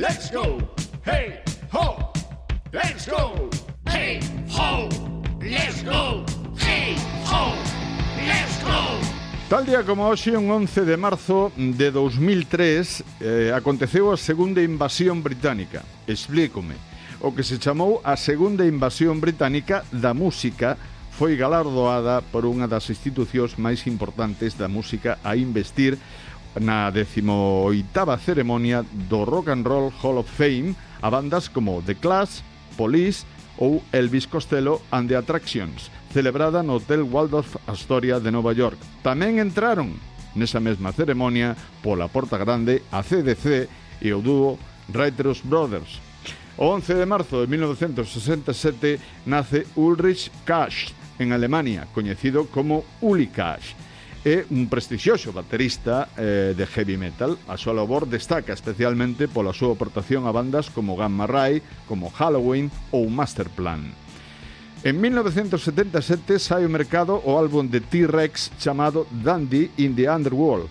Let's go. Hey, ho. Let's go. Hey, ho. Let's go. Hey, ho. Let's go. Tal día como hoxe, un 11 de marzo de 2003, eh, aconteceu a segunda invasión británica. Explícome. O que se chamou a segunda invasión británica da música foi galardoada por unha das institucións máis importantes da música a investir na 18ª ceremonia do Rock and Roll Hall of Fame a bandas como The Clash, Police ou Elvis Costello and the Attractions, celebrada no Hotel Waldorf Astoria de Nova York. Tamén entraron nesa mesma ceremonia pola Porta Grande a CDC e o dúo Writers Brothers. O 11 de marzo de 1967 nace Ulrich Kasch en Alemania, coñecido como Uli Kasch é un prestixioso baterista eh, de heavy metal. A súa labor destaca especialmente pola súa aportación a bandas como Gamma Ray, como Halloween ou Masterplan. En 1977 sai ao mercado o álbum de T-Rex chamado Dandy in the Underworld,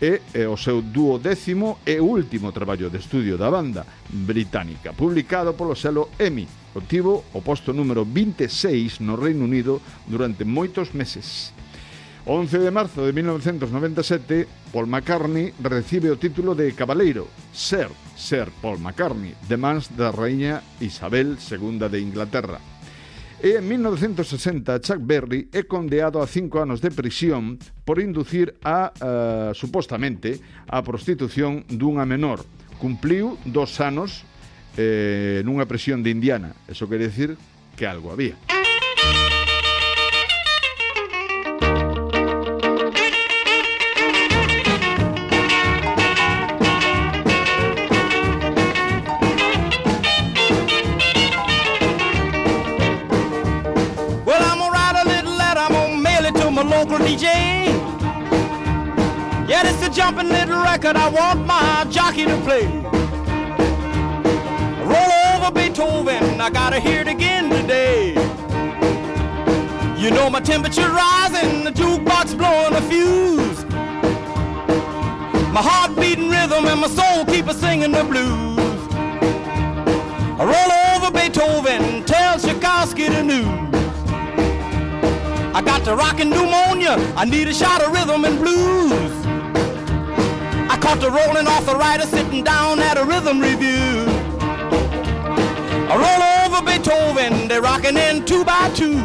e é o seu duodécimo e último traballo de estudio da banda británica, publicado polo selo EMI. Obtivo o posto número 26 no Reino Unido durante moitos meses. 11 de marzo de 1997, Paul McCartney recibe o título de Cabaleiro, Ser, Ser Paul McCartney, de mans da Raíña Isabel II de Inglaterra. E en 1960, Chuck Berry é condeado a cinco anos de prisión por inducir a, uh, supostamente, a prostitución dunha menor. Cumpliu dos anos eh, nunha prisión de Indiana. Eso quer decir que algo había. Yeah, this is a jumping little record I want my jockey to play. Roll over Beethoven, I gotta hear it again today. You know my temperature rising, the jukebox blowing a fuse. My heart beating rhythm and my soul keep a singing the blues. I roll over Beethoven, tell Tchaikovsky the news. I got the rockin' pneumonia, I need a shot of rhythm and blues. I caught the rolling off the rider sitting down at a rhythm review. I roll over Beethoven, they're rocking in two by two.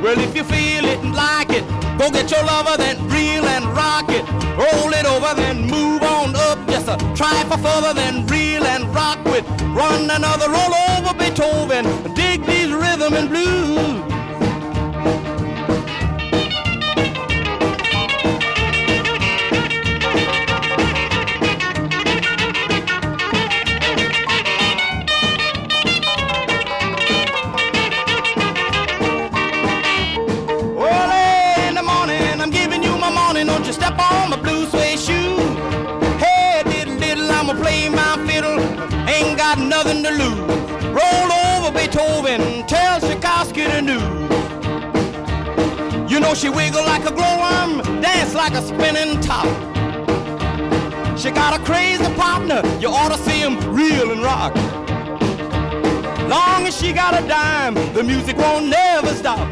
Well, if you feel it and like it, go get your lover, then reel and rock it. Roll it over, then move on up. Just a try for further, then reel and rock with. Run another roll over Beethoven. Nothing to lose. Roll over Beethoven, tell Tchaikovsky the news. You know she wiggle like a glowworm, dance like a spinning top. She got a crazy partner, you ought to see him reel and rock. Long as she got a dime, the music won't never stop.